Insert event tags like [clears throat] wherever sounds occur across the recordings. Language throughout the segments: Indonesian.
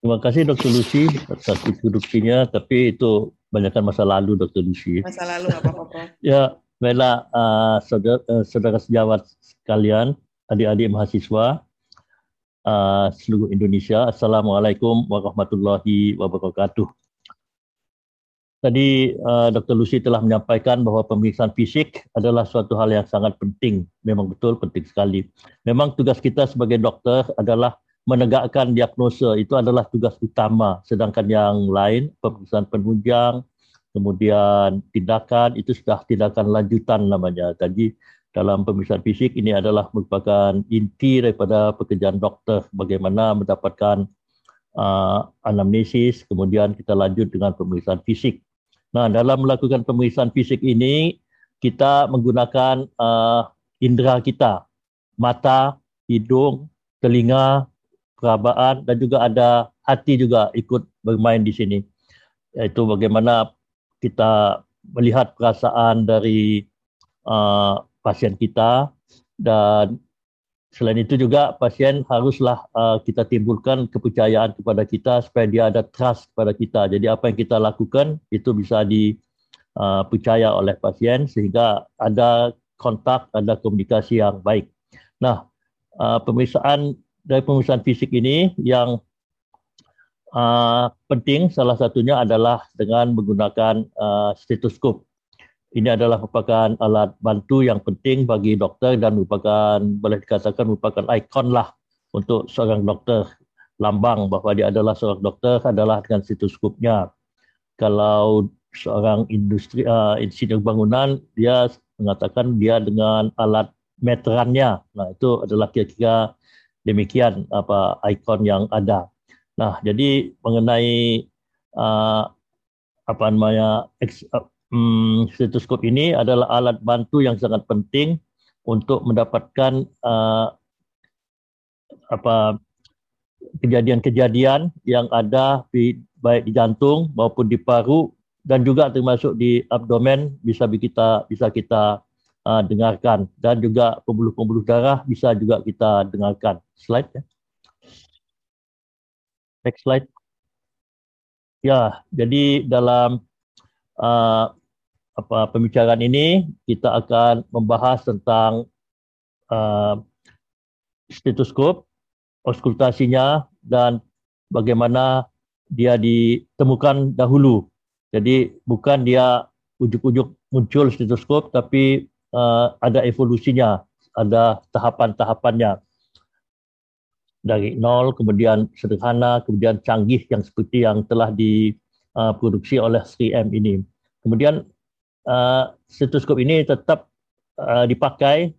Terima kasih Dr. Lucy atas introduksinya, tapi itu banyakkan masa lalu Dr. Lucy. Masa lalu apa-apa. ya, baiklah uh, saudara, uh, saudara sejawat sekalian, adik-adik mahasiswa uh, seluruh Indonesia, Assalamualaikum warahmatullahi wabarakatuh. Tadi uh, Dr. Lucy telah menyampaikan bahawa pemeriksaan fisik adalah suatu hal yang sangat penting. Memang betul penting sekali. Memang tugas kita sebagai doktor adalah menegakkan diagnosa itu adalah tugas utama sedangkan yang lain pemeriksaan penunjang kemudian tindakan itu sudah tindakan lanjutan namanya. Tadi dalam pemeriksaan fisik ini adalah merupakan inti daripada pekerjaan doktor bagaimana mendapatkan uh, anamnesis kemudian kita lanjut dengan pemeriksaan fisik. Nah dalam melakukan pemeriksaan fisik ini kita menggunakan uh, indera kita mata hidung telinga perabaan dan juga ada hati juga ikut bermain di sini. Iaitu bagaimana kita melihat perasaan dari uh, pasien kita dan selain itu juga pasien haruslah uh, kita timbulkan kepercayaan kepada kita supaya dia ada trust kepada kita. Jadi apa yang kita lakukan itu bisa dipercaya uh, oleh pasien sehingga ada kontak, ada komunikasi yang baik. Nah, uh, pemeriksaan dari pemeriksaan fisik ini yang uh, penting salah satunya adalah dengan menggunakan uh, stetoskop. Ini adalah merupakan alat bantu yang penting bagi dokter dan merupakan boleh dikatakan merupakan ikon lah untuk seorang dokter lambang bahawa dia adalah seorang dokter adalah dengan stetoskopnya. Kalau seorang industri uh, insinyur bangunan dia mengatakan dia dengan alat meterannya. Nah itu adalah kira-kira demikian apa ikon yang ada. Nah, jadi mengenai uh, apa namanya eks, uh, um, stetoskop ini adalah alat bantu yang sangat penting untuk mendapatkan uh, apa kejadian-kejadian yang ada di baik di jantung maupun di paru dan juga termasuk di abdomen bisa kita bisa kita uh, dengarkan dan juga pembuluh-pembuluh darah bisa juga kita dengarkan. Slide ya. Next slide. Ya, jadi dalam uh, apa pembicaraan ini kita akan membahas tentang uh, stetoskop, auskultasinya dan bagaimana dia ditemukan dahulu. Jadi bukan dia ujuk-ujuk muncul stetoskop tapi uh, ada evolusinya, ada tahapan-tahapannya. Dari nol, kemudian sederhana, kemudian canggih yang seperti yang telah diproduksi oleh 3M ini. Kemudian uh, stetoskop ini tetap uh, dipakai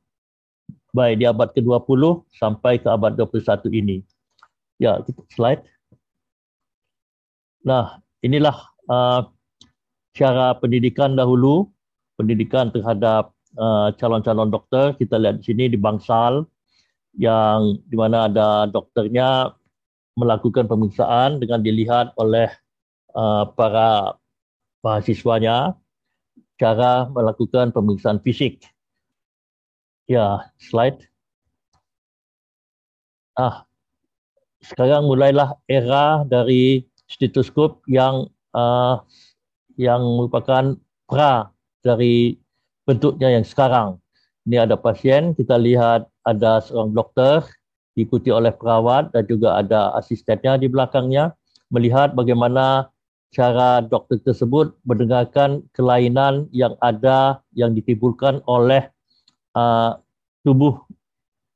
baik di abad ke-20 sampai ke abad 21 ini. Ya, slide. Nah, inilah uh, cara pendidikan dahulu, pendidikan terhadap Uh, calon-calon doktor kita lihat di sini di Bangsal yang di mana ada dokternya melakukan pemeriksaan dengan dilihat oleh uh, para mahasiswanya cara melakukan pemeriksaan fisik. Ya, slide. Ah, sekarang mulailah era dari stetoskop yang uh, yang merupakan pra dari bentuknya yang sekarang. Ini ada pasien, kita lihat ada seorang dokter diikuti oleh perawat dan juga ada asistennya di belakangnya melihat bagaimana cara doktor tersebut mendengarkan kelainan yang ada yang ditimbulkan oleh uh, tubuh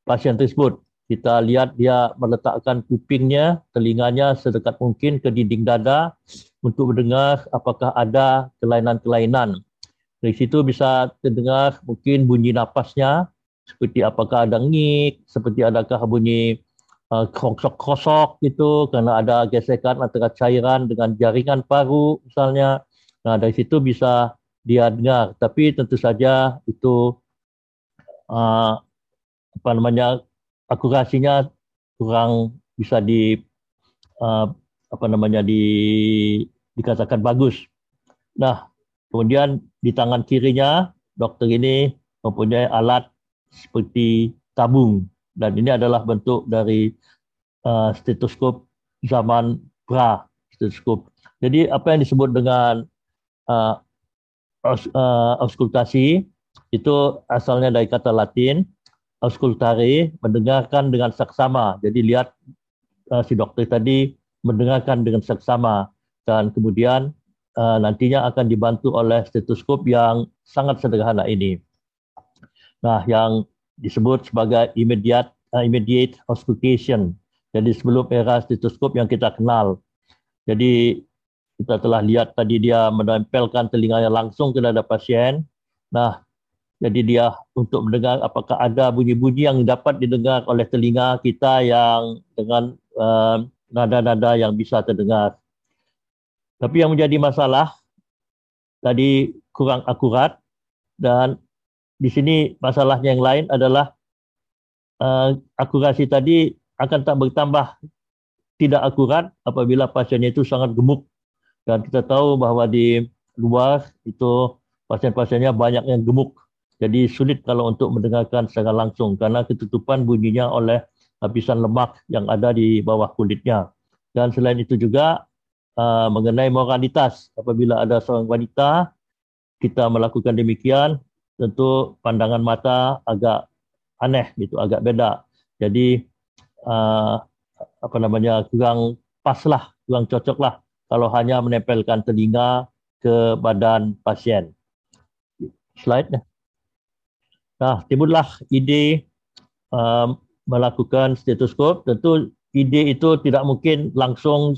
pasien tersebut. Kita lihat dia meletakkan kupingnya, telinganya sedekat mungkin ke dinding dada untuk mendengar apakah ada kelainan-kelainan dari situ bisa terdengar mungkin bunyi napasnya seperti apakah ada ngik, seperti adakah bunyi uh, krosok-krosok gitu kerana ada gesekan antara cairan dengan jaringan paru misalnya. Nah dari situ bisa dia dengar. Tapi tentu saja itu uh, apa namanya akurasinya kurang bisa di uh, apa namanya di dikatakan bagus. Nah, Kemudian di tangan kirinya dokter ini mempunyai alat seperti tabung dan ini adalah bentuk dari uh, stetoskop zaman pra stetoskop. Jadi apa yang disebut dengan uh, aus, uh, auskultasi itu asalnya dari kata Latin auscultare mendengarkan dengan saksama. Jadi lihat uh, si dokter tadi mendengarkan dengan saksama dan kemudian uh, nantinya akan dibantu oleh stetoskop yang sangat sederhana ini. Nah, yang disebut sebagai immediate uh, immediate auscultation. Jadi sebelum era stetoskop yang kita kenal. Jadi kita telah lihat tadi dia menempelkan telinganya langsung ke dada pasien. Nah, jadi dia untuk mendengar apakah ada bunyi-bunyi yang dapat didengar oleh telinga kita yang dengan uh, nada-nada yang bisa terdengar. Tapi yang menjadi masalah tadi kurang akurat dan di sini masalahnya yang lain adalah uh, akurasi tadi akan tak bertambah tidak akurat apabila pasiennya itu sangat gemuk dan kita tahu bahawa di luar itu pasien-pasiennya banyak yang gemuk. Jadi sulit kalau untuk mendengarkan secara langsung karena ketutupan bunyinya oleh lapisan lemak yang ada di bawah kulitnya. Dan selain itu juga uh, mengenai moralitas, apabila ada seorang wanita kita melakukan demikian, tentu pandangan mata agak aneh gitu, agak beda. Jadi uh, apa namanya kurang pas lah, kurang cocok lah kalau hanya menempelkan telinga ke badan pasien. Slide. Nah, timbullah ide um, melakukan stetoskop. Tentu ide itu tidak mungkin langsung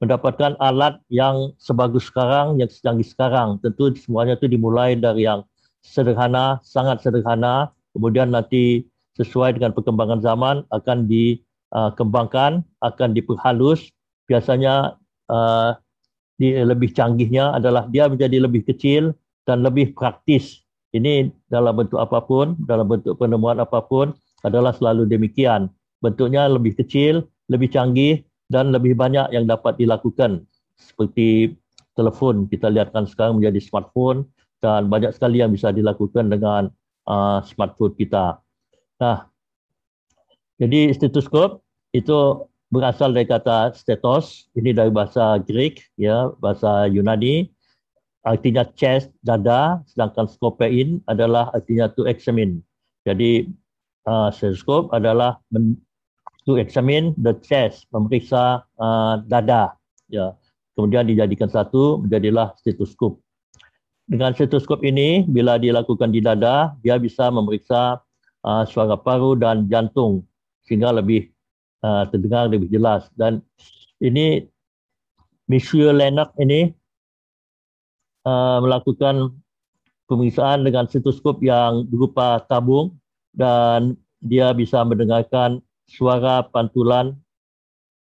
mendapatkan alat yang sebagus sekarang, yang secanggih sekarang. Tentu semuanya itu dimulai dari yang sederhana, sangat sederhana. Kemudian nanti sesuai dengan perkembangan zaman akan dikembangkan, akan diperhalus. Biasanya uh, di, lebih canggihnya adalah dia menjadi lebih kecil dan lebih praktis. Ini dalam bentuk apa pun, dalam bentuk penemuan apa pun adalah selalu demikian. Bentuknya lebih kecil, lebih canggih dan lebih banyak yang dapat dilakukan. Seperti telefon kita lihatkan sekarang menjadi smartphone dan banyak sekali yang bisa dilakukan dengan uh, smartphone kita. Nah, jadi stetoskop itu berasal dari kata stetos, ini dari bahasa Greek, ya, bahasa Yunani, artinya chest, dada, sedangkan scopein adalah artinya to examine. Jadi uh, stethoscope adalah to examine the chest, memeriksa uh, dada. Ya. Kemudian dijadikan satu, menjadilah stetoskop. Dengan stetoskop ini, bila dilakukan di dada, dia bisa memeriksa uh, suara paru dan jantung sehingga lebih uh, terdengar lebih jelas dan ini Monsieur Leonard ini uh, melakukan pemeriksaan dengan stetoskop yang berupa tabung dan dia bisa mendengarkan suara pantulan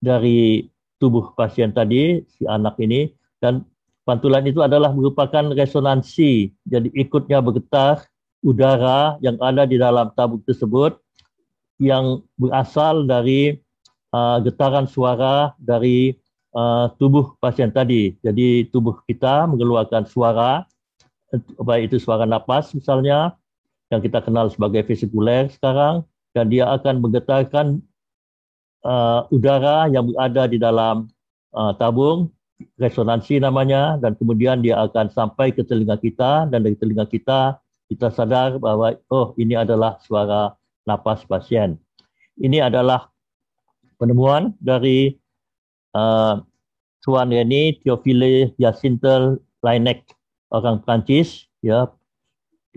dari tubuh pasien tadi si anak ini dan pantulan itu adalah merupakan resonansi jadi ikutnya bergetar udara yang ada di dalam tabung tersebut yang berasal dari uh, getaran suara dari uh, tubuh pasien tadi. Jadi tubuh kita mengeluarkan suara, baik itu suara napas misalnya, yang kita kenal sebagai vesikuler sekarang, dan dia akan menggetarkan uh, udara yang berada di dalam uh, tabung, resonansi namanya, dan kemudian dia akan sampai ke telinga kita, dan dari telinga kita, kita sadar bahwa, oh ini adalah suara napas pasien. Ini adalah penemuan dari uh, Tuan Reni Theophile Jacinta Lainek orang Prancis ya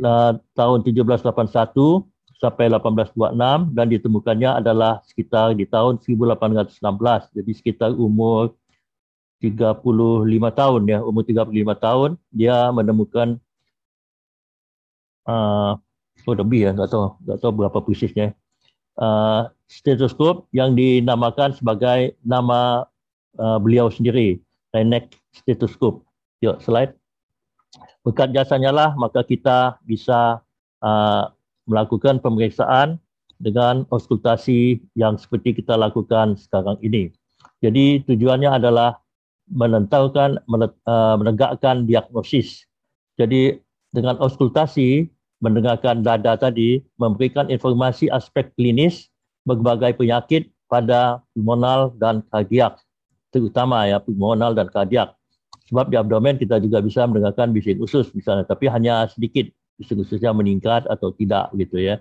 uh, tahun 1781 sampai 1826 dan ditemukannya adalah sekitar di tahun 1816 jadi sekitar umur 35 tahun ya umur 35 tahun dia menemukan uh, oh lebih ya nggak tahu nggak tahu berapa persisnya uh, stetoskop yang dinamakan sebagai nama uh, beliau sendiri, Renek stetoskop. Yuk, slide. Berkat jasanya lah, maka kita bisa uh, melakukan pemeriksaan dengan auskultasi yang seperti kita lakukan sekarang ini. Jadi tujuannya adalah menentukan, menegakkan diagnosis. Jadi dengan auskultasi mendengarkan dada tadi memberikan informasi aspek klinis berbagai penyakit pada pulmonal dan kardiak. terutama ya pulmonal dan kardiak. Sebab di abdomen kita juga bisa mendengarkan bising usus misalnya, tapi hanya sedikit ususnya meningkat atau tidak gitu ya.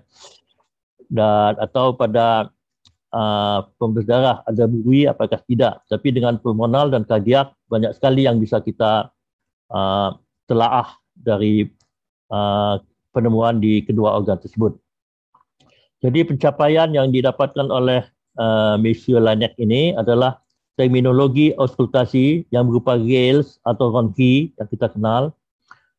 Dan atau pada uh, pembuluh darah ada bui apakah tidak. Tapi dengan pulmonal dan kardiak banyak sekali yang bisa kita uh, telaah dari uh, penemuan di kedua organ tersebut. Jadi pencapaian yang didapatkan oleh uh, Monsieur Lanek ini adalah terminologi auskultasi yang berupa gales atau ronki yang kita kenal.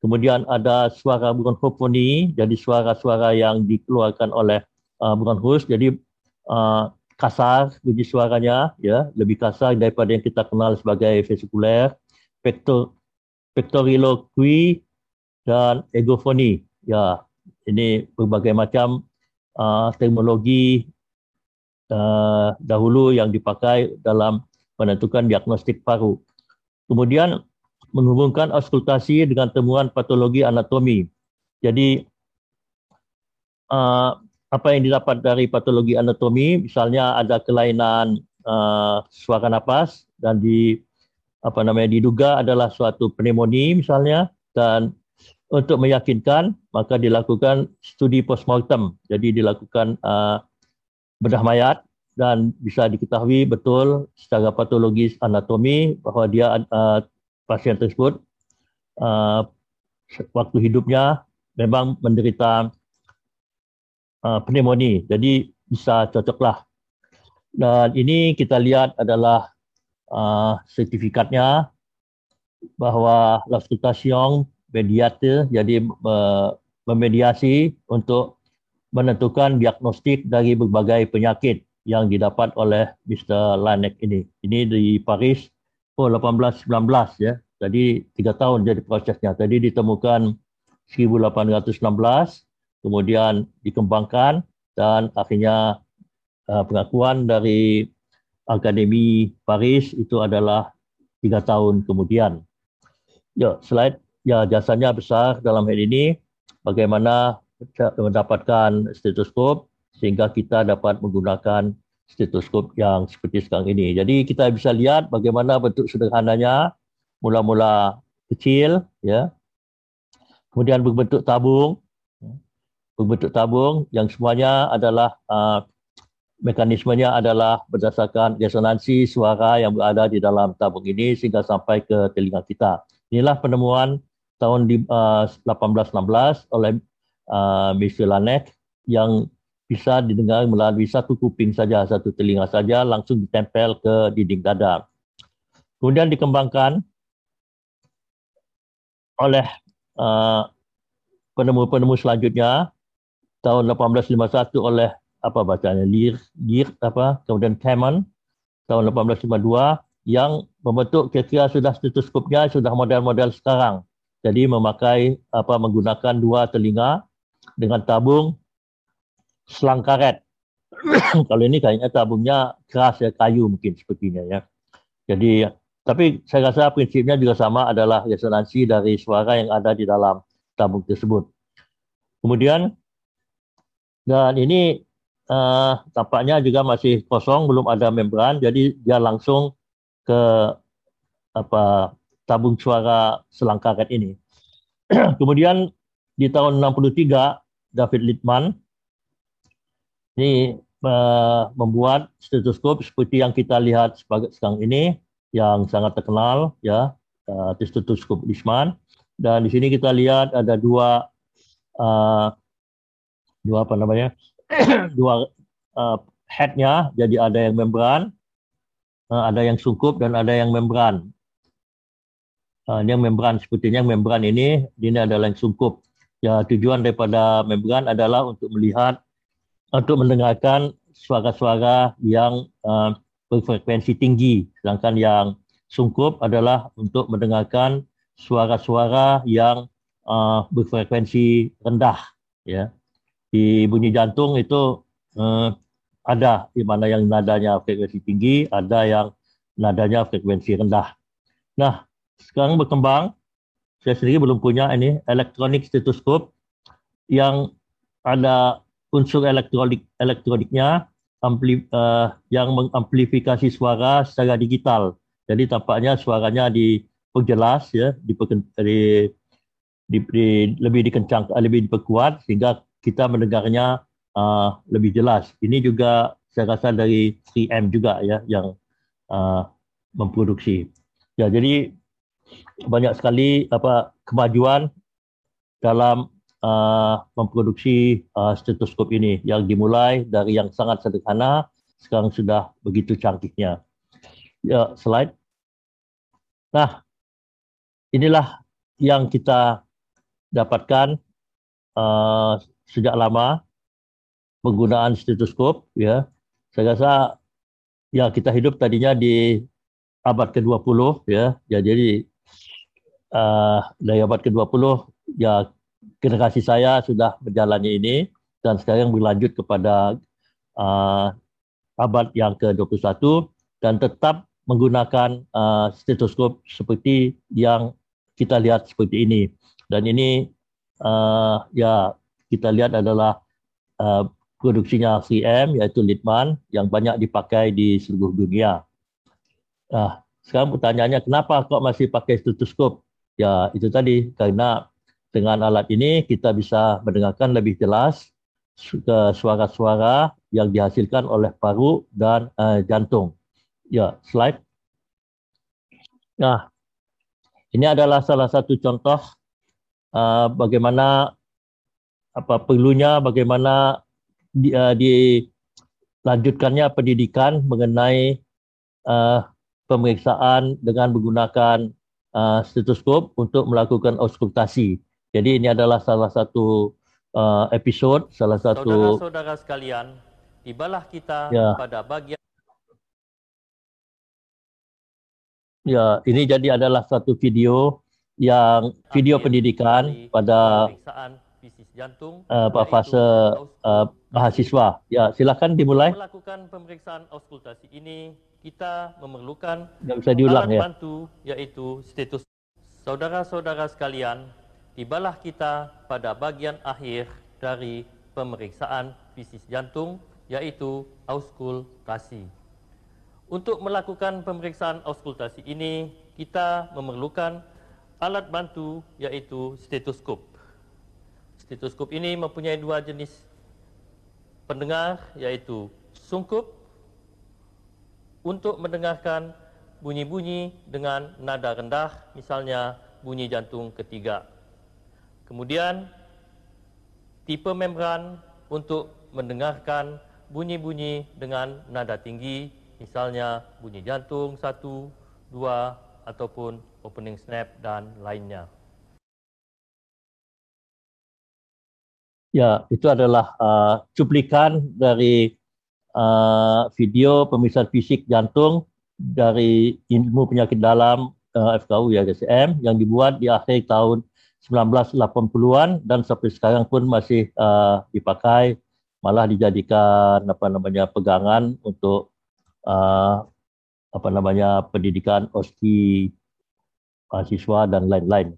Kemudian ada suara bronchoponi, jadi suara-suara yang dikeluarkan oleh uh, bronchus. Jadi uh, kasar bunyi suaranya, ya lebih kasar daripada yang kita kenal sebagai vesikuler. Pector, pectoriloquy dan egofoni. Ya, ini berbagai macam uh, teknologi uh, dahulu yang dipakai dalam menentukan diagnostik paru. Kemudian menghubungkan auskultasi dengan temuan patologi anatomi. Jadi uh, apa yang didapat dari patologi anatomi, misalnya ada kelainan uh, suara napas dan di apa namanya diduga adalah suatu pneumonia misalnya dan untuk meyakinkan maka dilakukan studi postmortem. Jadi dilakukan uh, bedah mayat dan bisa diketahui betul secara patologis anatomi bahawa dia uh, pasien tersebut uh, waktu hidupnya memang menderita uh, pneumonia. Jadi bisa cocoklah. Dan ini kita lihat adalah uh, sertifikatnya bahawa l'auscultation mediator jadi uh, memediasi untuk menentukan diagnostik dari berbagai penyakit yang didapat oleh Mr. Lanek ini. Ini di Paris oh 1819 ya. Jadi tiga tahun jadi prosesnya. Tadi ditemukan 1816, kemudian dikembangkan dan akhirnya uh, pengakuan dari Akademi Paris itu adalah tiga tahun kemudian. Ya, slide ya jasanya besar dalam hal ini bagaimana mendapatkan stetoskop sehingga kita dapat menggunakan stetoskop yang seperti sekarang ini. Jadi kita bisa lihat bagaimana bentuk sederhananya mula-mula kecil ya. Kemudian berbentuk tabung berbentuk tabung yang semuanya adalah uh, mekanismenya adalah berdasarkan resonansi suara yang berada di dalam tabung ini sehingga sampai ke telinga kita. Inilah penemuan tahun di, uh, 1816 oleh uh, Mr. Lanek yang bisa didengar melalui satu kuping saja, satu telinga saja, langsung ditempel ke dinding dada. Kemudian dikembangkan oleh uh, penemu-penemu selanjutnya tahun 1851 oleh apa bacanya Lear, Lear apa kemudian Cameron tahun 1852 yang membentuk kira-kira sudah stetoskopnya sudah model-model sekarang jadi memakai apa menggunakan dua telinga dengan tabung selang karet. [coughs] Kalau ini kayaknya tabungnya keras ya kayu mungkin sepertinya ya. Jadi tapi saya rasa prinsipnya juga sama adalah resonansi dari suara yang ada di dalam tabung tersebut. Kemudian dan ini uh, tampaknya juga masih kosong, belum ada membran, jadi dia langsung ke apa tabung suara selang karet ini. [coughs] Kemudian di tahun 63 David Littman ini uh, membuat stetoskop seperti yang kita lihat sebagai sekarang ini yang sangat terkenal ya uh, stetoskop Littman dan di sini kita lihat ada dua uh, dua apa namanya? [clears throat] Dua uh, headnya jadi ada yang membran uh, ada yang sungkup dan ada yang membran. Uh, yang membran sepertinya membran ini ini adalah yang sungkup. Ya tujuan daripada membran adalah untuk melihat untuk mendengarkan suara-suara yang uh, berfrekuensi tinggi sedangkan yang sungkup adalah untuk mendengarkan suara-suara yang uh, berfrekuensi rendah ya. Di bunyi jantung itu uh, ada di mana yang nadanya frekuensi tinggi, ada yang nadanya frekuensi rendah. Nah, sekarang berkembang. Saya sendiri belum punya ini elektronik stetoskop yang ada unsur elektronik elektroniknya ampli, uh, yang mengamplifikasi suara secara digital. Jadi tampaknya suaranya diperjelas ya, diper, di, di, di, lebih dikencang, lebih diperkuat sehingga kita mendengarnya uh, lebih jelas. Ini juga saya rasa dari 3M juga ya yang uh, memproduksi. Ya, jadi banyak sekali apa kemajuan dalam uh, memproduksi uh, stetoskop ini yang dimulai dari yang sangat sederhana sekarang sudah begitu canggihnya. Ya, slide. Nah, inilah yang kita dapatkan uh, sejak lama penggunaan stetoskop ya. Saya rasa ya kita hidup tadinya di abad ke-20 ya. Ya jadi uh, dari abad ke-20 ya generasi saya sudah menjalani ini dan sekarang berlanjut kepada uh, abad yang ke-21 dan tetap menggunakan uh, stetoskop seperti yang kita lihat seperti ini. Dan ini uh, ya kita lihat adalah uh, produksinya 3M yaitu Litman yang banyak dipakai di seluruh dunia. Uh, sekarang pertanyaannya kenapa kok masih pakai stetoskop? Ya itu tadi karena dengan alat ini kita bisa mendengarkan lebih jelas suara-suara yang dihasilkan oleh paru dan uh, jantung. Ya, slide. Nah, ini adalah salah satu contoh uh, bagaimana apa perlunya bagaimana di, uh, dilanjutkannya pendidikan mengenai uh, pemeriksaan dengan menggunakan uh, stetoskop untuk melakukan auskultasi. Jadi ini adalah salah satu uh, episod, salah satu saudara-saudara sekalian, tibalah kita ya. pada bagian Ya, ini jadi adalah satu video yang video pendidikan pada jantung uh, fase uh, mahasiswa. Ya, silakan dimulai. Melakukan pemeriksaan auskultasi ini kita memerlukan Nggak bisa diulang, alat ya. bantu yaitu status. Saudara-saudara sekalian, tibalah kita pada bagian akhir dari pemeriksaan fisis jantung yaitu auskultasi. Untuk melakukan pemeriksaan auskultasi ini, kita memerlukan alat bantu yaitu stetoskop. Stetoskop ini mempunyai dua jenis pendengar yaitu sungkup untuk mendengarkan bunyi-bunyi dengan nada rendah misalnya bunyi jantung ketiga Kemudian tipe membran untuk mendengarkan bunyi-bunyi dengan nada tinggi, misalnya bunyi jantung satu, dua, ataupun opening snap dan lainnya. Ya, itu adalah uh, cuplikan dari uh, video pemeriksaan fisik jantung dari ilmu penyakit dalam uh, FKU ya GSM yang dibuat di akhir tahun 1980-an dan sampai sekarang pun masih uh, dipakai malah dijadikan apa namanya pegangan untuk uh, apa namanya pendidikan oski mahasiswa dan lain-lain.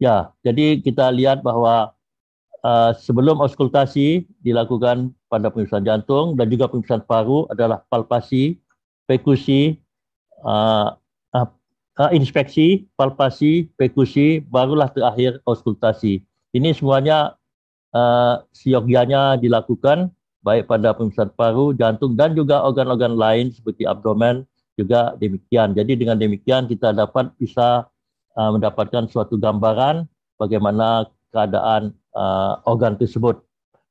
Ya, jadi kita lihat bahwa uh, sebelum auskultasi dilakukan pada pemeriksaan jantung dan juga pemeriksaan paru adalah palpasi, pekusi, uh, uh, inspeksi, palpasi, pekusi, barulah terakhir auskultasi. Ini semuanya uh, siogianya dilakukan baik pada pemeriksaan paru, jantung dan juga organ-organ lain seperti abdomen juga demikian. Jadi dengan demikian kita dapat bisa uh, mendapatkan suatu gambaran bagaimana keadaan uh, organ tersebut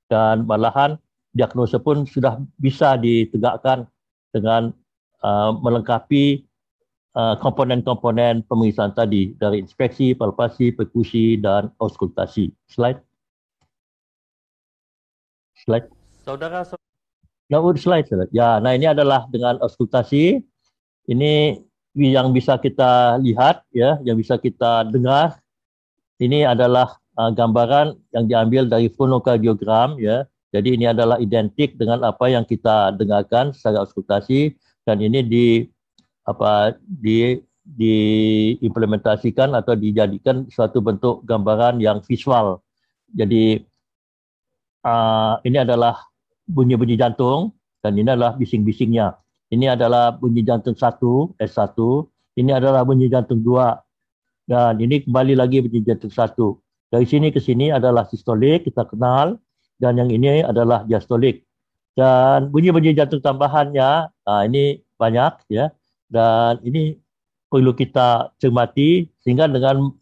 dan malahan diagnosa pun sudah bisa ditegakkan dengan uh, melengkapi komponen-komponen pemeriksaan tadi dari inspeksi, palpasi, perkusi dan auskultasi. Slide. Slide. Saudara, saudara. Ya, slide, slide. Ya, nah ini adalah dengan auskultasi. Ini yang bisa kita lihat, ya, yang bisa kita dengar. Ini adalah uh, gambaran yang diambil dari fonokardiogram, ya. Jadi ini adalah identik dengan apa yang kita dengarkan secara auskultasi dan ini di apa di diimplementasikan atau dijadikan suatu bentuk gambaran yang visual. Jadi uh, ini adalah bunyi-bunyi jantung dan ini adalah bising-bisingnya. Ini adalah bunyi jantung satu S1, Ini adalah bunyi jantung dua. Dan ini kembali lagi bunyi jantung satu. Dari sini ke sini adalah sistolik, kita kenal. Dan yang ini adalah diastolik. Dan bunyi-bunyi jantung tambahannya, nah ini banyak ya. Dan ini perlu kita cermati sehingga dengan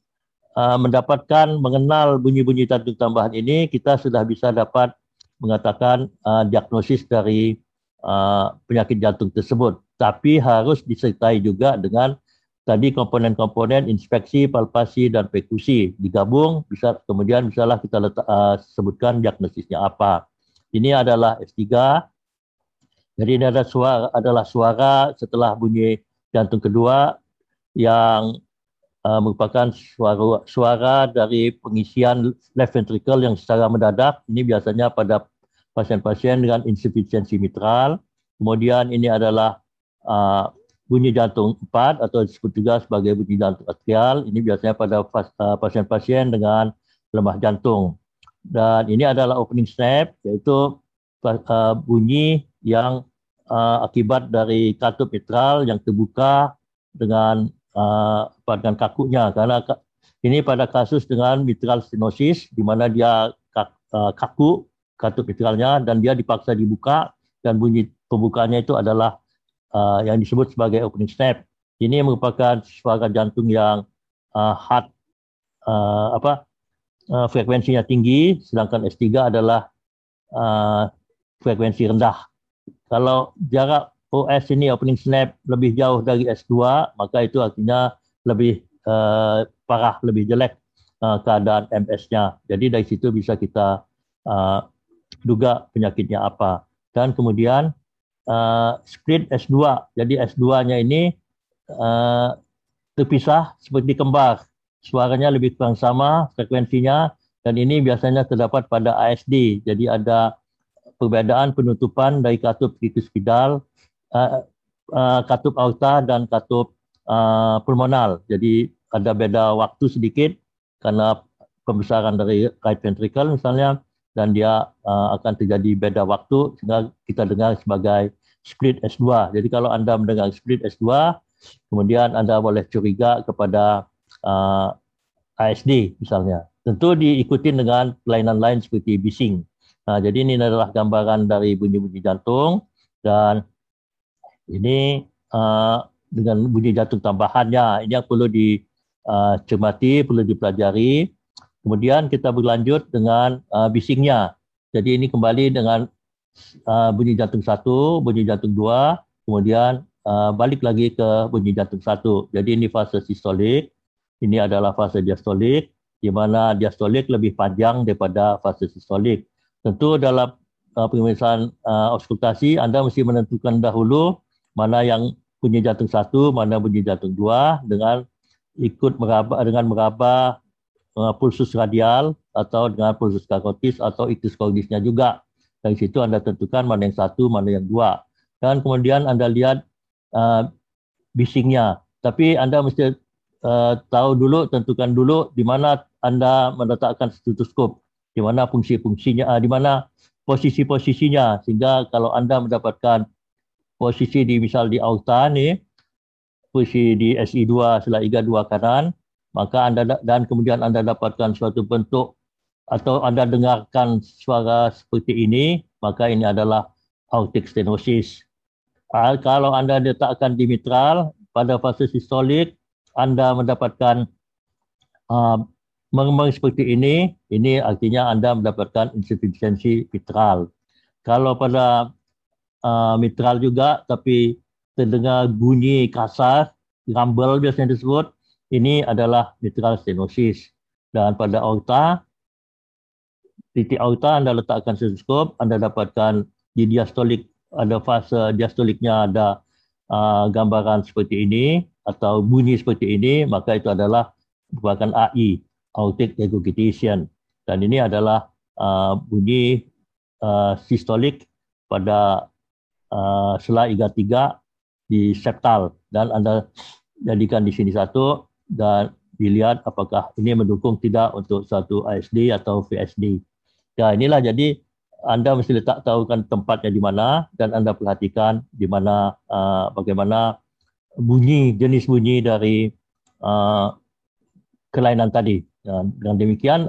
uh, mendapatkan mengenal bunyi-bunyi jantung tambahan ini kita sudah bisa dapat mengatakan uh, diagnosis dari uh, penyakit jantung tersebut. Tapi harus disertai juga dengan tadi komponen-komponen inspeksi, palpasi dan pekusi digabung bisa kemudian misalnya kita letak, uh, sebutkan diagnosisnya apa. Ini adalah S3. Jadi ini adalah suara adalah suara setelah bunyi jantung kedua yang uh, merupakan suara suara dari pengisian left ventricle yang secara mendadak. Ini biasanya pada pasien-pasien dengan insufisiensi mitral. Kemudian ini adalah uh, bunyi jantung 4 atau disebut juga sebagai bunyi jantung atrial. Ini biasanya pada uh, pasien-pasien dengan lemah jantung. Dan ini adalah opening snap, yaitu bunyi yang uh, akibat dari katup mitral yang terbuka dengan uh, dengan kakunya. Karena ini pada kasus dengan mitral stenosis, di mana dia kaku katup mitralnya dan dia dipaksa dibuka dan bunyi pembukaannya itu adalah uh, yang disebut sebagai opening snap. Ini merupakan suara jantung yang uh, hard uh, apa uh, frekuensinya tinggi, sedangkan S3 adalah uh, frekuensi rendah. Kalau jarak OS ini opening snap lebih jauh dari S2, maka itu artinya lebih uh, parah, lebih jelek uh, keadaan MS-nya. Jadi dari situ bisa kita uh, duga penyakitnya apa. Dan kemudian uh, split S2. Jadi S2-nya ini uh, terpisah seperti kembar. Suaranya lebih kurang sama frekuensinya dan ini biasanya terdapat pada ASD. Jadi ada perbedaan penutupan dari katup tricuspidal, uh, uh, katup aorta dan katup uh, pulmonal. Jadi ada beda waktu sedikit karena pembesaran dari right ventricle misalnya dan dia uh, akan terjadi beda waktu sehingga kita dengar sebagai split S2. Jadi kalau Anda mendengar split S2, kemudian Anda boleh curiga kepada uh, ASD misalnya. Tentu diikuti dengan kelainan lain seperti bising. Nah, jadi ini adalah gambaran dari bunyi-bunyi jantung dan ini uh, dengan bunyi jantung tambahannya. Ini yang perlu dicermati, uh, perlu dipelajari. Kemudian kita berlanjut dengan uh, bisingnya. Jadi ini kembali dengan uh, bunyi jantung satu, bunyi jantung dua, kemudian uh, balik lagi ke bunyi jantung satu. Jadi ini fase sistolik, ini adalah fase diastolik, di mana diastolik lebih panjang daripada fase sistolik. Tentu dalam uh, pemeriksaan uh, auskultasi, Anda mesti menentukan dahulu mana yang bunyi jantung satu, mana bunyi jantung dua, dengan ikut meraba dengan meraba uh, pulsus radial atau dengan pulsus karotis atau iktus kognisnya juga. Dari situ Anda tentukan mana yang satu, mana yang dua. Dan kemudian Anda lihat uh, bisingnya. Tapi Anda mesti uh, tahu dulu, tentukan dulu di mana Anda meletakkan stetoskop, di mana fungsi-fungsinya, uh, di mana posisi-posisinya. Sehingga kalau Anda mendapatkan posisi di misal di aorta ni, posisi di SI2 selah iga 2 kanan, maka anda dan kemudian anda dapatkan suatu bentuk atau anda dengarkan suara seperti ini maka ini adalah aortic stenosis. Ah, kalau anda letakkan di mitral pada fase sistolik anda mendapatkan uh, mengemang seperti ini ini artinya anda mendapatkan insufisiensi mitral. Kalau pada uh, mitral juga tapi terdengar bunyi kasar, rumble biasanya disebut, ini adalah mitral stenosis. Dan pada aorta, titik aorta Anda letakkan stetoskop, Anda dapatkan di diastolik, ada fase diastoliknya ada uh, gambaran seperti ini atau bunyi seperti ini, maka itu adalah merupakan AI, aortic regurgitation. Dan ini adalah uh, bunyi uh, sistolik pada uh, sela iga 3 di septal dan Anda jadikan di sini satu dan dilihat apakah ini mendukung tidak untuk satu ASD atau VSD. Ya inilah jadi anda mesti letak tahu kan tempatnya di mana dan anda perhatikan di mana uh, bagaimana bunyi jenis bunyi dari uh, kelainan tadi. Dan dengan demikian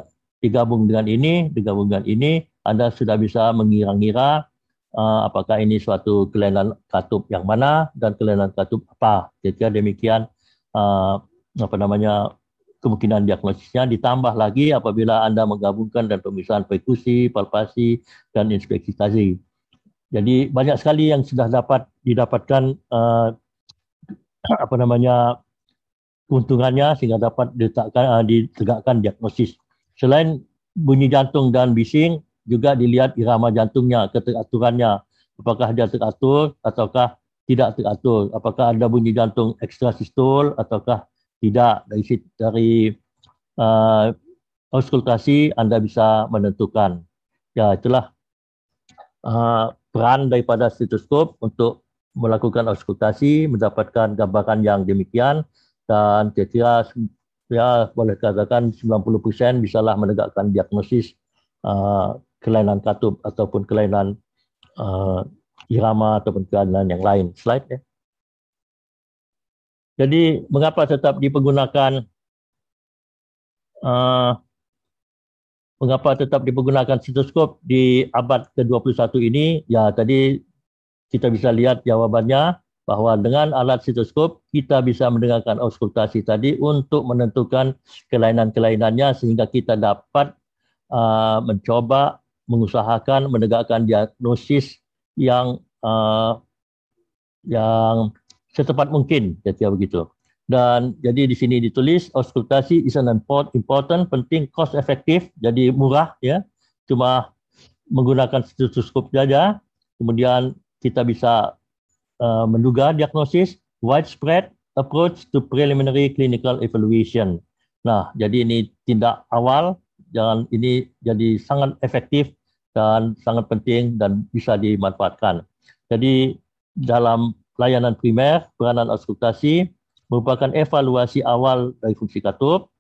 digabung dengan ini, digabung dengan ini, Anda sudah bisa mengira-ngira uh, apakah ini suatu kelainan katup yang mana dan kelainan katup apa. Jadi demikian uh, apa namanya kemungkinan diagnosisnya ditambah lagi apabila Anda menggabungkan dan pemeriksaan perkusi, palpasi dan inspeksi tadi. Jadi banyak sekali yang sudah dapat didapatkan uh, apa namanya keuntungannya sehingga dapat diletakkan, uh, ditegakkan diagnosis. Selain bunyi jantung dan bising, juga dilihat irama jantungnya, keteraturannya. Apakah dia teratur ataukah tidak teratur. Apakah ada bunyi jantung ekstrasistol ataukah tidak. Dari dari uh, auskultasi Anda bisa menentukan. Ya, itulah uh, peran daripada stetoskop untuk melakukan auskultasi, mendapatkan gambaran yang demikian dan kira-kira ya boleh katakan 90% bisalah menegakkan diagnosis uh, kelainan katup ataupun kelainan uh, irama ataupun kelainan yang lain. Slide ya. Jadi mengapa tetap dipergunakan uh, mengapa tetap dipergunakan stetoskop di abad ke-21 ini? Ya tadi kita bisa lihat jawabannya bahwa dengan alat stetoskop kita bisa mendengarkan auskultasi tadi untuk menentukan kelainan-kelainannya sehingga kita dapat uh, mencoba mengusahakan menegakkan diagnosis yang uh, yang secepat mungkin kira begitu. Dan jadi di sini ditulis auskultasi is an important, penting, cost efektif, jadi murah ya. Cuma menggunakan stetoskop saja. Kemudian kita bisa uh, menduga diagnosis widespread approach to preliminary clinical evaluation. Nah, jadi ini tindak awal jangan ini jadi sangat efektif dan sangat penting dan bisa dimanfaatkan. Jadi dalam layanan primer, peranan auskultasi merupakan evaluasi awal dari fungsi katup,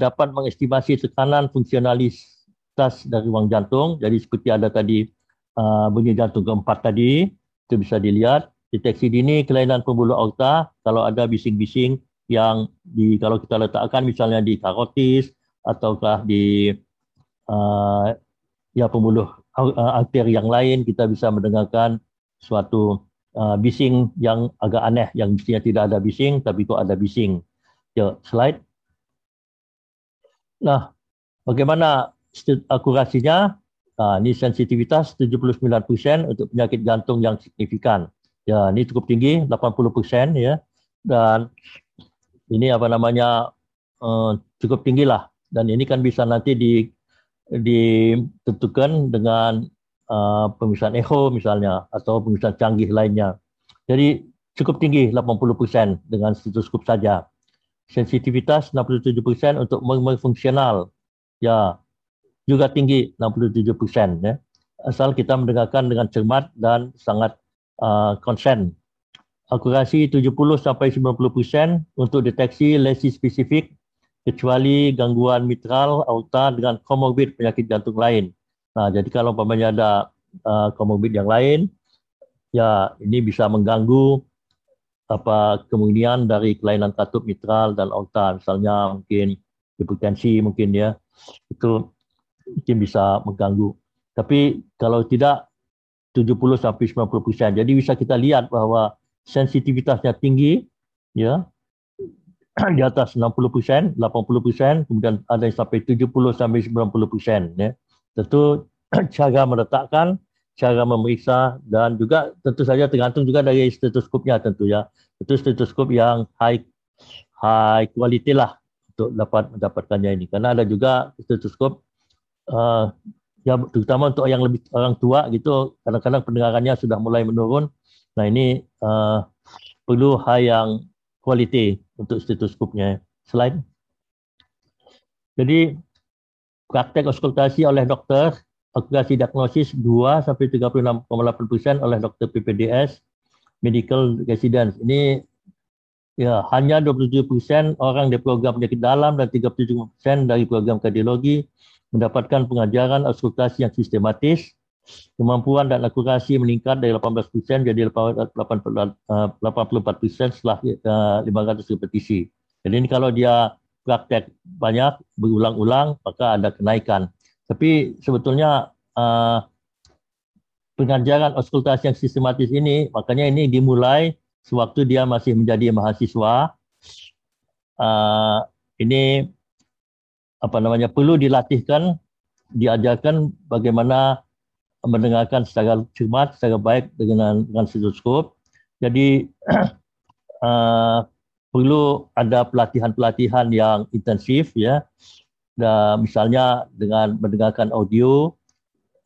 dapat mengestimasi tekanan fungsionalitas dari ruang jantung. Jadi seperti ada tadi uh, bunyi jantung keempat tadi, itu bisa dilihat deteksi dini kelainan pembuluh aorta kalau ada bising-bising yang di kalau kita letakkan misalnya di karotis ataukah di uh, ya pembuluh uh, arteri yang lain kita bisa mendengarkan suatu uh, bising yang agak aneh yang mestinya tidak ada bising tapi kok ada bising. Ya, slide. Nah, bagaimana akurasinya? Nah, ini sensitivitas 79% untuk penyakit jantung yang signifikan. Ya, ini cukup tinggi, 80% ya. Dan ini apa namanya uh, cukup tinggi lah. Dan ini kan bisa nanti di ditentukan dengan uh, pemeriksaan echo misalnya atau pemeriksaan canggih lainnya. Jadi cukup tinggi 80% dengan stetoskop saja. Sensitivitas 67% untuk fungsional. Ya, juga tinggi 67 persen ya. Asal kita mendengarkan dengan cermat dan sangat uh, konsen. Akurasi 70 sampai 90 persen untuk deteksi lesi spesifik kecuali gangguan mitral aorta dengan komorbid penyakit jantung lain. Nah, jadi kalau umpamanya ada uh, komorbid yang lain, ya ini bisa mengganggu apa kemungkinan dari kelainan katup mitral dan aorta, misalnya mungkin hipertensi mungkin ya itu mungkin bisa mengganggu. Tapi kalau tidak 70 sampai 90 persen. Jadi bisa kita lihat bahwa sensitivitasnya tinggi, ya [clears throat] di atas 60 persen, 80 persen, kemudian ada yang sampai 70 sampai 90 persen. Ya. Tentu [clears throat] cara meletakkan, cara memeriksa dan juga tentu saja tergantung juga dari stetoskopnya tentu ya. Itu stetoskop yang high high quality lah untuk dapat mendapatkannya ini. Karena ada juga stetoskop uh, ya terutama untuk yang lebih orang tua gitu kadang-kadang pendengarannya sudah mulai menurun. Nah ini uh, perlu hal yang quality untuk stetoskopnya. Slide jadi praktek auskultasi oleh dokter akurasi diagnosis 2 sampai 36,8% oleh dokter PPDS medical residence. Ini ya hanya 27% orang di program penyakit dalam dan 37% dari program kardiologi mendapatkan pengajaran auskultasi yang sistematis Kemampuan dan akurasi meningkat dari 18% jadi 84% setelah 500 repetisi. Jadi ini kalau dia praktek banyak berulang-ulang maka ada kenaikan. Tapi sebetulnya uh, pengajaran auskultasi yang sistematis ini makanya ini dimulai sewaktu dia masih menjadi mahasiswa. Uh, ini apa namanya perlu dilatihkan, diajarkan bagaimana mendengarkan secara cermat, secara baik dengan dengan stetoskop. Jadi uh, [clears throat] perlu ada pelatihan-pelatihan yang intensif ya. Dan misalnya dengan mendengarkan audio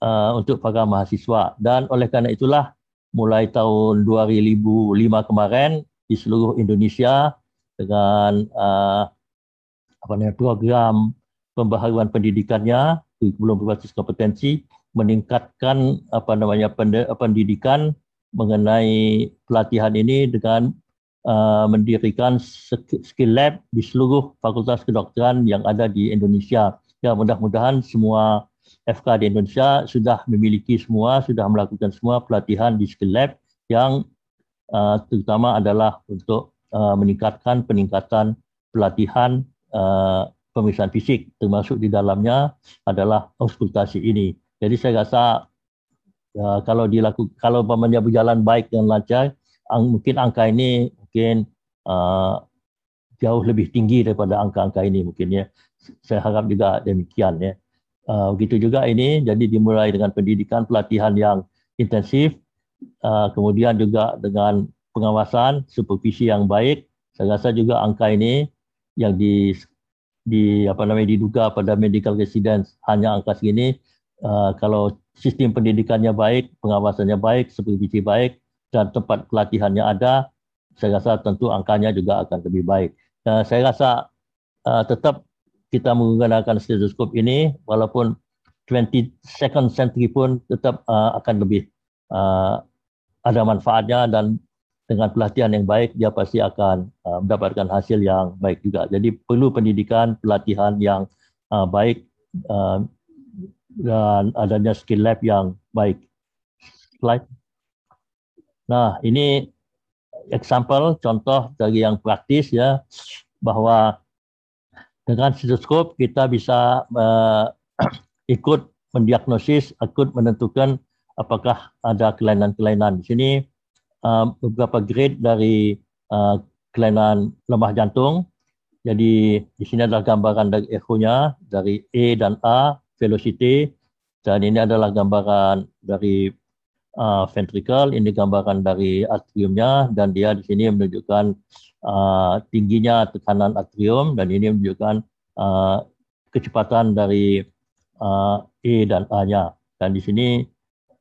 uh, untuk para mahasiswa dan oleh karena itulah mulai tahun 2005 kemarin di seluruh Indonesia dengan uh, apa namanya program pembaharuan pendidikannya belum berbasis kompetensi meningkatkan apa namanya pendidikan mengenai pelatihan ini dengan uh, mendirikan skill lab di seluruh fakultas kedokteran yang ada di Indonesia. Ya mudah-mudahan semua FK di Indonesia sudah memiliki semua, sudah melakukan semua pelatihan di skill lab yang uh, terutama adalah untuk uh, meningkatkan peningkatan pelatihan uh, pemeriksaan fisik termasuk di dalamnya adalah auskultasi ini. Jadi saya rasa uh, kalau dilakukan kalau pamannya berjalan baik dan lancar, ang, mungkin angka ini mungkin uh, jauh lebih tinggi daripada angka-angka ini mungkin ya. Saya harap juga demikian ya. Uh, begitu juga ini jadi dimulai dengan pendidikan pelatihan yang intensif, uh, kemudian juga dengan pengawasan supervisi yang baik. Saya rasa juga angka ini yang di di apa namanya diduga pada medical residence hanya angka segini Uh, kalau sistem pendidikannya baik, pengawasannya baik, supervisi baik, dan tempat pelatihannya ada, saya rasa tentu angkanya juga akan lebih baik. Uh, saya rasa uh, tetap kita menggunakan stetoskop ini, walaupun 22nd century pun tetap uh, akan lebih uh, ada manfaatnya dan dengan pelatihan yang baik dia pasti akan uh, mendapatkan hasil yang baik juga. Jadi perlu pendidikan, pelatihan yang uh, baik uh, dan adanya skill lab yang baik. Slide. Nah, ini example contoh dari yang praktis ya bahwa dengan stetoskop kita bisa uh, [clears throat] ikut mendiagnosis, ikut menentukan apakah ada kelainan-kelainan. Di sini uh, beberapa grade dari uh, kelainan lemah jantung. Jadi di sini adalah gambaran dari echo-nya dari A dan A velocity. Dan ini adalah gambaran dari uh, ventricle. Ini gambaran dari atriumnya. Dan dia di sini menunjukkan uh, tingginya tekanan atrium. Dan ini menunjukkan uh, kecepatan dari uh, E dan A-nya. Dan di sini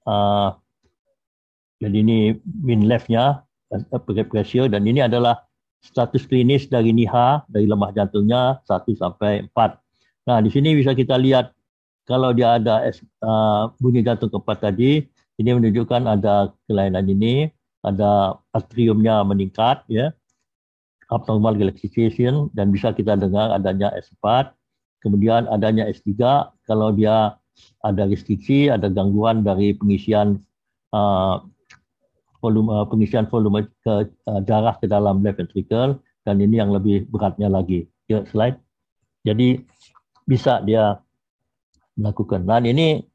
uh, jadi ini left-nya uh, pressure dan ini adalah status klinis dari NIHA dari lemah jantungnya 1 sampai 4. Nah, di sini bisa kita lihat kalau dia ada uh, bunyi jantung keempat tadi, ini menunjukkan ada kelainan ini, ada atriumnya meningkat, ya, abnormal galactification, dan bisa kita dengar adanya S4, kemudian adanya S3, kalau dia ada restriksi, ada gangguan dari pengisian uh, volume uh, pengisian volume ke uh, darah ke dalam left ventricle dan ini yang lebih beratnya lagi. Ya, slide. Jadi bisa dia melakukan. Dan ini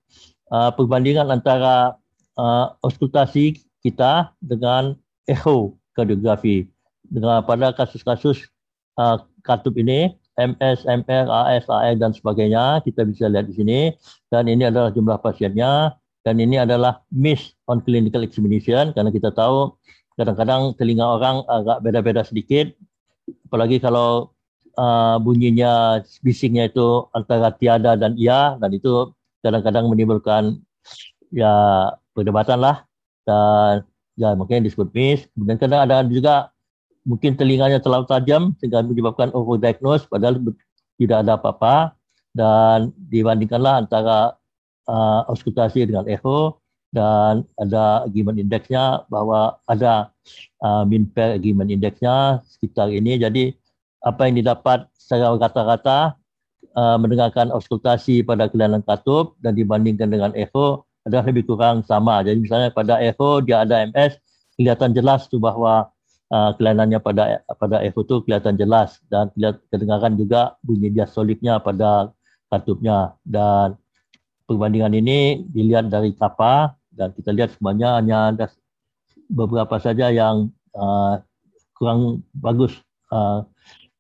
uh, perbandingan antara uh, auskultasi kita dengan echo kardiografi. Dengan pada kasus-kasus uh, katup ini, MS, MR, AS, AR dan sebagainya, kita bisa lihat di sini. Dan ini adalah jumlah pasiennya. Dan ini adalah miss on clinical examination karena kita tahu kadang-kadang telinga orang agak beda-beda sedikit. Apalagi kalau uh, bunyinya bisingnya itu antara tiada dan iya dan itu kadang-kadang menimbulkan ya perdebatan lah. Dan ya mungkin disebut miss. Kemudian kadang ada juga mungkin telinganya terlalu tajam sehingga menyebabkan overdiagnose padahal tidak ada apa-apa. Dan dibandingkanlah antara uh, auskultasi dengan echo dan ada agreement indexnya bahwa ada uh, mean pair agreement indexnya sekitar ini jadi apa yang didapat secara rata-rata uh, mendengarkan auskultasi pada kelainan katup dan dibandingkan dengan echo adalah lebih kurang sama. Jadi misalnya pada echo dia ada MS, kelihatan jelas tu bahawa uh, kelainannya pada pada echo tu kelihatan jelas dan kedengaran juga bunyi diastoliknya pada katupnya dan perbandingan ini dilihat dari kapal dan kita lihat semuanya hanya ada beberapa saja yang uh, kurang bagus uh,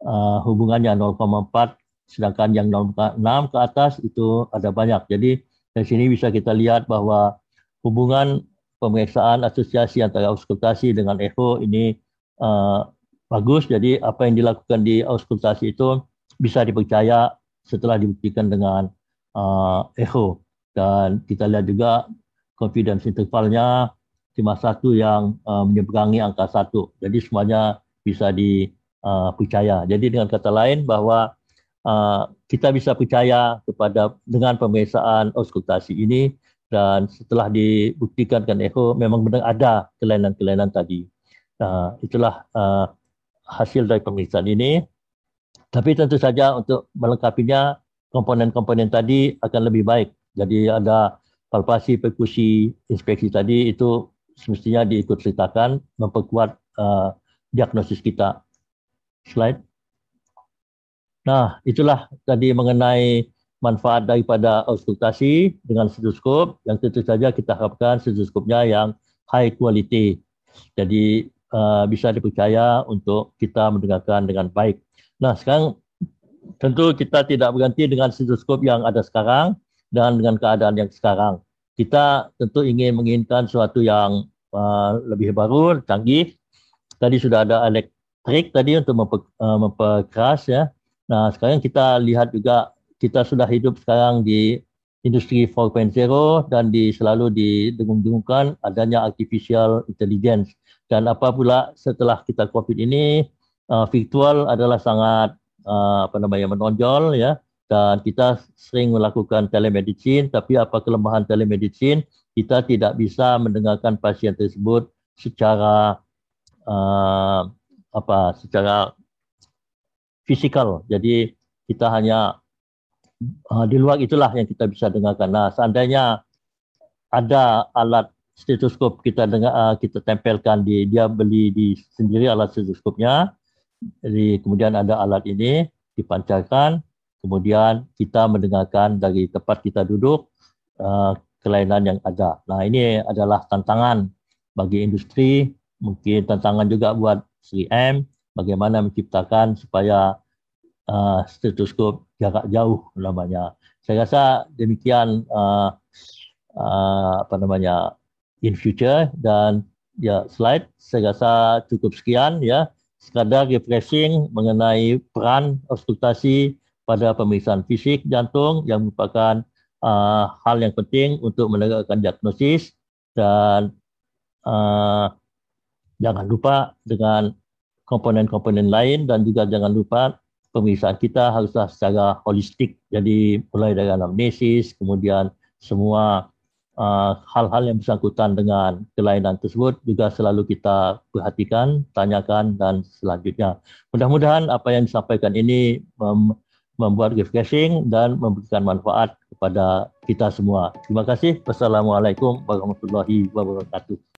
uh, hubungannya 0,4 sedangkan yang 0,6 ke atas itu ada banyak. Jadi dari sini bisa kita lihat bahawa hubungan pemeriksaan asosiasi antara auskultasi dengan echo ini uh, bagus. Jadi apa yang dilakukan di auskultasi itu bisa dipercaya setelah dibuktikan dengan uh, echo. Dan kita lihat juga confidence intervalnya cuma satu yang uh, menyeberangi angka satu. Jadi semuanya bisa dipercaya. Uh, Jadi dengan kata lain bahawa uh, kita bisa percaya kepada dengan pemeriksaan auskultasi ini dan setelah dibuktikan kan echo memang benar ada kelainan-kelainan tadi. Uh, itulah uh, hasil dari pemeriksaan ini. Tapi tentu saja untuk melengkapinya komponen-komponen tadi akan lebih baik. Jadi ada palpasi, perkusi, inspeksi tadi itu semestinya diikut sertakan memperkuat uh, diagnosis kita. Slide. Nah, itulah tadi mengenai manfaat daripada auskultasi dengan stetoskop yang tentu saja kita harapkan stetoskopnya yang high quality. Jadi uh, bisa dipercaya untuk kita mendengarkan dengan baik. Nah, sekarang tentu kita tidak berganti dengan stetoskop yang ada sekarang dan dengan keadaan yang sekarang kita tentu ingin menginginkan sesuatu yang uh, lebih baru, canggih. Tadi sudah ada elektrik tadi untuk memper, uh, memperkeras ya. Nah, sekarang kita lihat juga kita sudah hidup sekarang di industri 4.0 dan di selalu didengung-dengungkan adanya artificial intelligence. Dan apa pula setelah kita COVID ini, uh, virtual adalah sangat uh, apa namanya menonjol ya. Dan kita sering melakukan telemedicine tapi apa kelemahan telemedicine? Kita tidak bisa mendengarkan pasien tersebut secara uh, apa secara fisikal. Jadi kita hanya uh, di luar itulah yang kita bisa dengarkan. Nah seandainya ada alat stetoskop kita dengar uh, kita tempelkan di dia beli di sendiri alat stetoskopnya jadi kemudian ada alat ini dipancarkan kemudian kita mendengarkan dari tempat kita duduk uh, kelainan yang ada. Nah ini adalah tantangan bagi industri, mungkin tantangan juga buat 3M, bagaimana menciptakan supaya uh, stetoskop jarak jauh namanya. Saya rasa demikian uh, uh, apa namanya in future dan ya slide saya rasa cukup sekian ya sekadar refreshing mengenai peran auskultasi pada pemeriksaan fisik jantung yang merupakan uh, hal yang penting untuk menegakkan diagnosis dan uh, jangan lupa dengan komponen-komponen lain dan juga jangan lupa pemeriksaan kita haruslah secara holistik. Jadi mulai dari anamnesis kemudian semua uh, hal-hal yang bersangkutan dengan kelainan tersebut juga selalu kita perhatikan, tanyakan dan selanjutnya. Mudah-mudahan apa yang disampaikan ini mem- membuat refreshing dan memberikan manfaat kepada kita semua. Terima kasih. Wassalamualaikum warahmatullahi wabarakatuh.